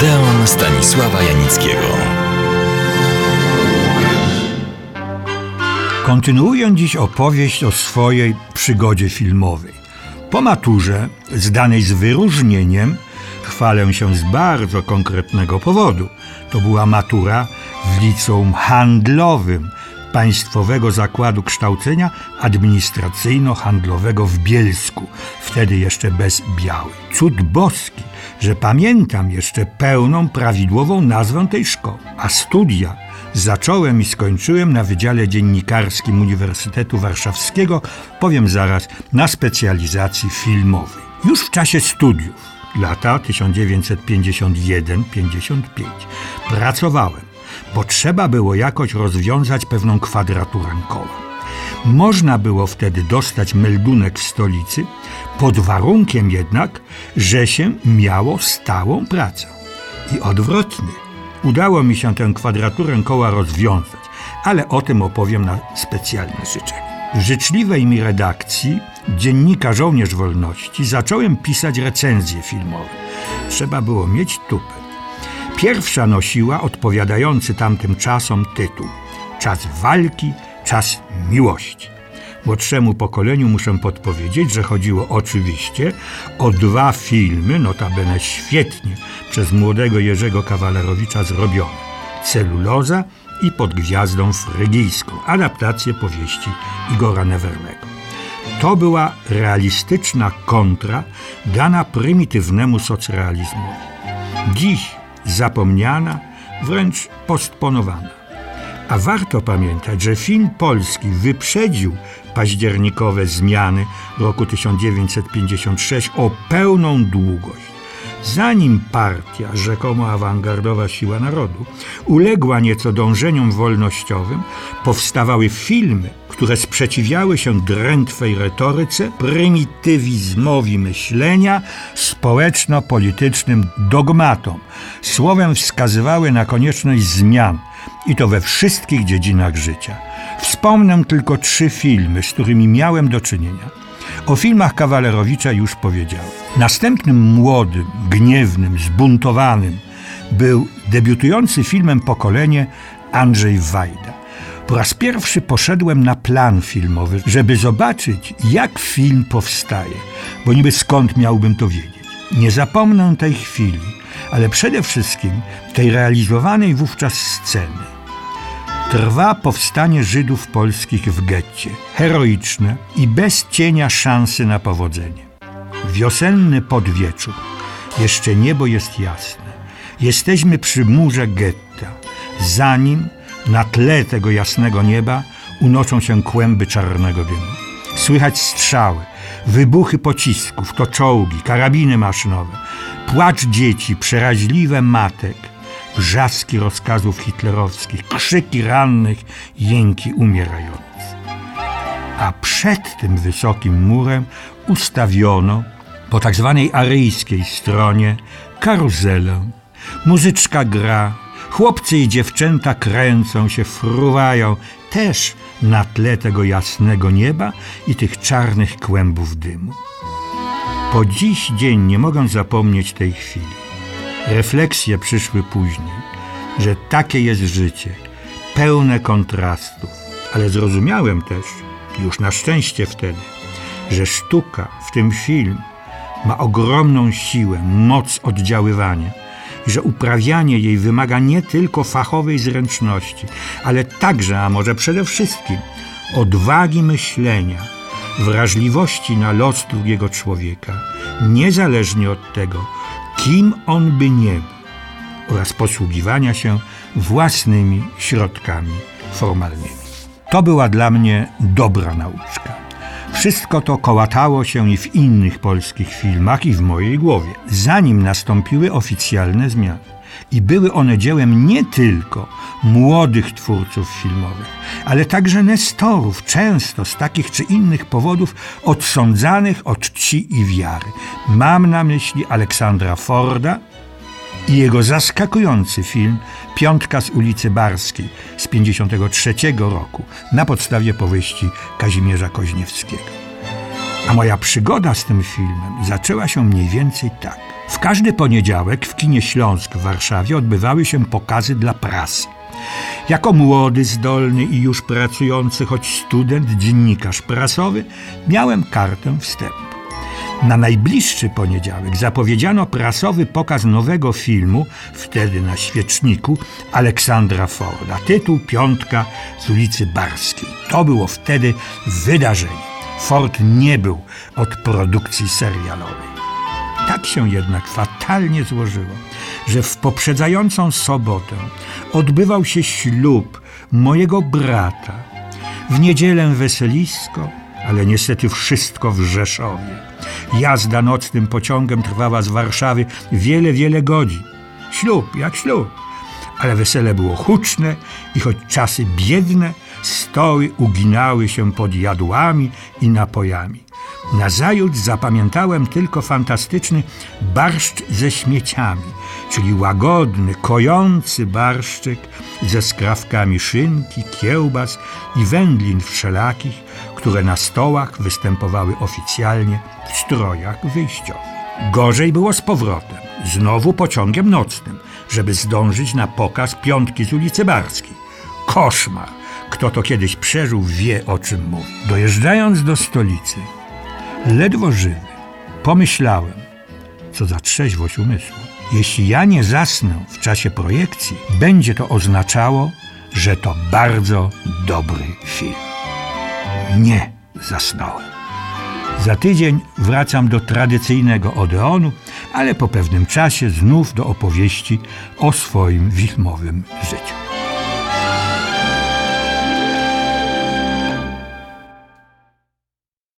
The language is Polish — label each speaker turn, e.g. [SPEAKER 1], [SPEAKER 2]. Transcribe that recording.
[SPEAKER 1] Odeon Stanisława Janickiego.
[SPEAKER 2] Kontynuuję dziś opowieść o swojej przygodzie filmowej. Po maturze, zdanej z wyróżnieniem, chwalę się z bardzo konkretnego powodu. To była matura w liceum handlowym Państwowego Zakładu Kształcenia Administracyjno-Handlowego w Bielsku, wtedy jeszcze bez białej. Cud boski, że pamiętam jeszcze pełną, prawidłową nazwę tej szkoły. A studia zacząłem i skończyłem na Wydziale Dziennikarskim Uniwersytetu Warszawskiego, powiem zaraz, na specjalizacji filmowej. Już w czasie studiów, lata 1951-55, pracowałem bo trzeba było jakoś rozwiązać pewną kwadraturę koła. Można było wtedy dostać meldunek w stolicy, pod warunkiem jednak, że się miało stałą pracę. I odwrotnie. Udało mi się tę kwadraturę koła rozwiązać, ale o tym opowiem na specjalne życzenie. W życzliwej mi redakcji dziennika Żołnierz Wolności zacząłem pisać recenzje filmowe. Trzeba było mieć tupę. Pierwsza nosiła odpowiadający tamtym czasom tytuł Czas walki, czas miłości. Młodszemu pokoleniu muszę podpowiedzieć, że chodziło oczywiście o dwa filmy, notabene świetnie przez młodego Jerzego Kawalerowicza zrobione. Celuloza i Pod gwiazdą frygijską, adaptację powieści Igora Neverlego. To była realistyczna kontra dana prymitywnemu socrealizmowi. Dziś zapomniana, wręcz postponowana. A warto pamiętać, że film polski wyprzedził październikowe zmiany roku 1956 o pełną długość. Zanim partia, rzekomo awangardowa siła narodu, uległa nieco dążeniom wolnościowym, powstawały filmy, które sprzeciwiały się drętwej retoryce, prymitywizmowi myślenia, społeczno-politycznym dogmatom, słowem wskazywały na konieczność zmian i to we wszystkich dziedzinach życia. Wspomnę tylko trzy filmy, z którymi miałem do czynienia. O filmach Kawalerowicza już powiedziałem. Następnym młodym, gniewnym, zbuntowanym był debiutujący filmem pokolenie Andrzej Wajda. Po raz pierwszy poszedłem na plan filmowy, żeby zobaczyć, jak film powstaje, bo niby skąd miałbym to wiedzieć. Nie zapomnę tej chwili, ale przede wszystkim tej realizowanej wówczas sceny. Trwa powstanie Żydów polskich w getcie, heroiczne i bez cienia szansy na powodzenie. Wiosenny podwieczór, jeszcze niebo jest jasne. Jesteśmy przy murze getta, zanim na tle tego jasnego nieba unoszą się kłęby czarnego dymu. Słychać strzały, wybuchy pocisków, to czołgi, karabiny maszynowe, płacz dzieci, przeraźliwe matek, wrzaski rozkazów hitlerowskich, krzyki rannych, jęki umierających. A przed tym wysokim murem ustawiono po tak zwanej aryjskiej stronie karuzelę. Muzyczka gra, chłopcy i dziewczęta kręcą się, fruwają, też na tle tego jasnego nieba i tych czarnych kłębów dymu. Po dziś dzień nie mogę zapomnieć tej chwili. Refleksje przyszły później, że takie jest życie, pełne kontrastów, ale zrozumiałem też, już na szczęście wtedy, że sztuka, w tym film, ma ogromną siłę, moc oddziaływania i że uprawianie jej wymaga nie tylko fachowej zręczności, ale także, a może przede wszystkim, odwagi myślenia, wrażliwości na los drugiego człowieka, niezależnie od tego, kim on by nie był, oraz posługiwania się własnymi środkami formalnymi. To była dla mnie dobra nauczka. Wszystko to kołatało się i w innych polskich filmach, i w mojej głowie, zanim nastąpiły oficjalne zmiany. I były one dziełem nie tylko młodych twórców filmowych, ale także nestorów, często z takich czy innych powodów odsądzanych od czci i wiary. Mam na myśli Aleksandra Forda i jego zaskakujący film Piątka z ulicy Barskiej z 1953 roku na podstawie powieści Kazimierza Koźniewskiego. A moja przygoda z tym filmem zaczęła się mniej więcej tak. W każdy poniedziałek w kinie Śląsk w Warszawie odbywały się pokazy dla prasy. Jako młody, zdolny i już pracujący, choć student, dziennikarz prasowy, miałem kartę wstępu. Na najbliższy poniedziałek zapowiedziano prasowy pokaz nowego filmu, wtedy na świeczniku, Aleksandra Forda. Tytuł Piątka z ulicy Barskiej. To było wtedy wydarzenie. Ford nie był od produkcji serialowej. Tak się jednak fatalnie złożyło, że w poprzedzającą sobotę odbywał się ślub mojego brata. W niedzielę weselisko, ale niestety wszystko w Rzeszowie. Jazda nocnym pociągiem trwała z Warszawy wiele, wiele godzin. Ślub jak ślub, ale wesele było huczne i choć czasy biedne, stoły uginały się pod jadłami i napojami. Nazajutrz zapamiętałem tylko fantastyczny barszcz ze śmieciami, czyli łagodny, kojący barszczyk ze skrawkami szynki, kiełbas i wędlin wszelakich, które na stołach występowały oficjalnie w strojach wyjściowych. Gorzej było z powrotem, znowu pociągiem nocnym, żeby zdążyć na pokaz piątki z ulicy Barskiej. Koszmar! Kto to kiedyś przeżył, wie o czym mówi. Dojeżdżając do stolicy, ledwo żywy, pomyślałem, co za trzeźwość umysłu. Jeśli ja nie zasnę w czasie projekcji, będzie to oznaczało, że to bardzo dobry film. Nie zasnąłem. Za tydzień wracam do tradycyjnego Odeonu, ale po pewnym czasie znów do opowieści o swoim filmowym życiu.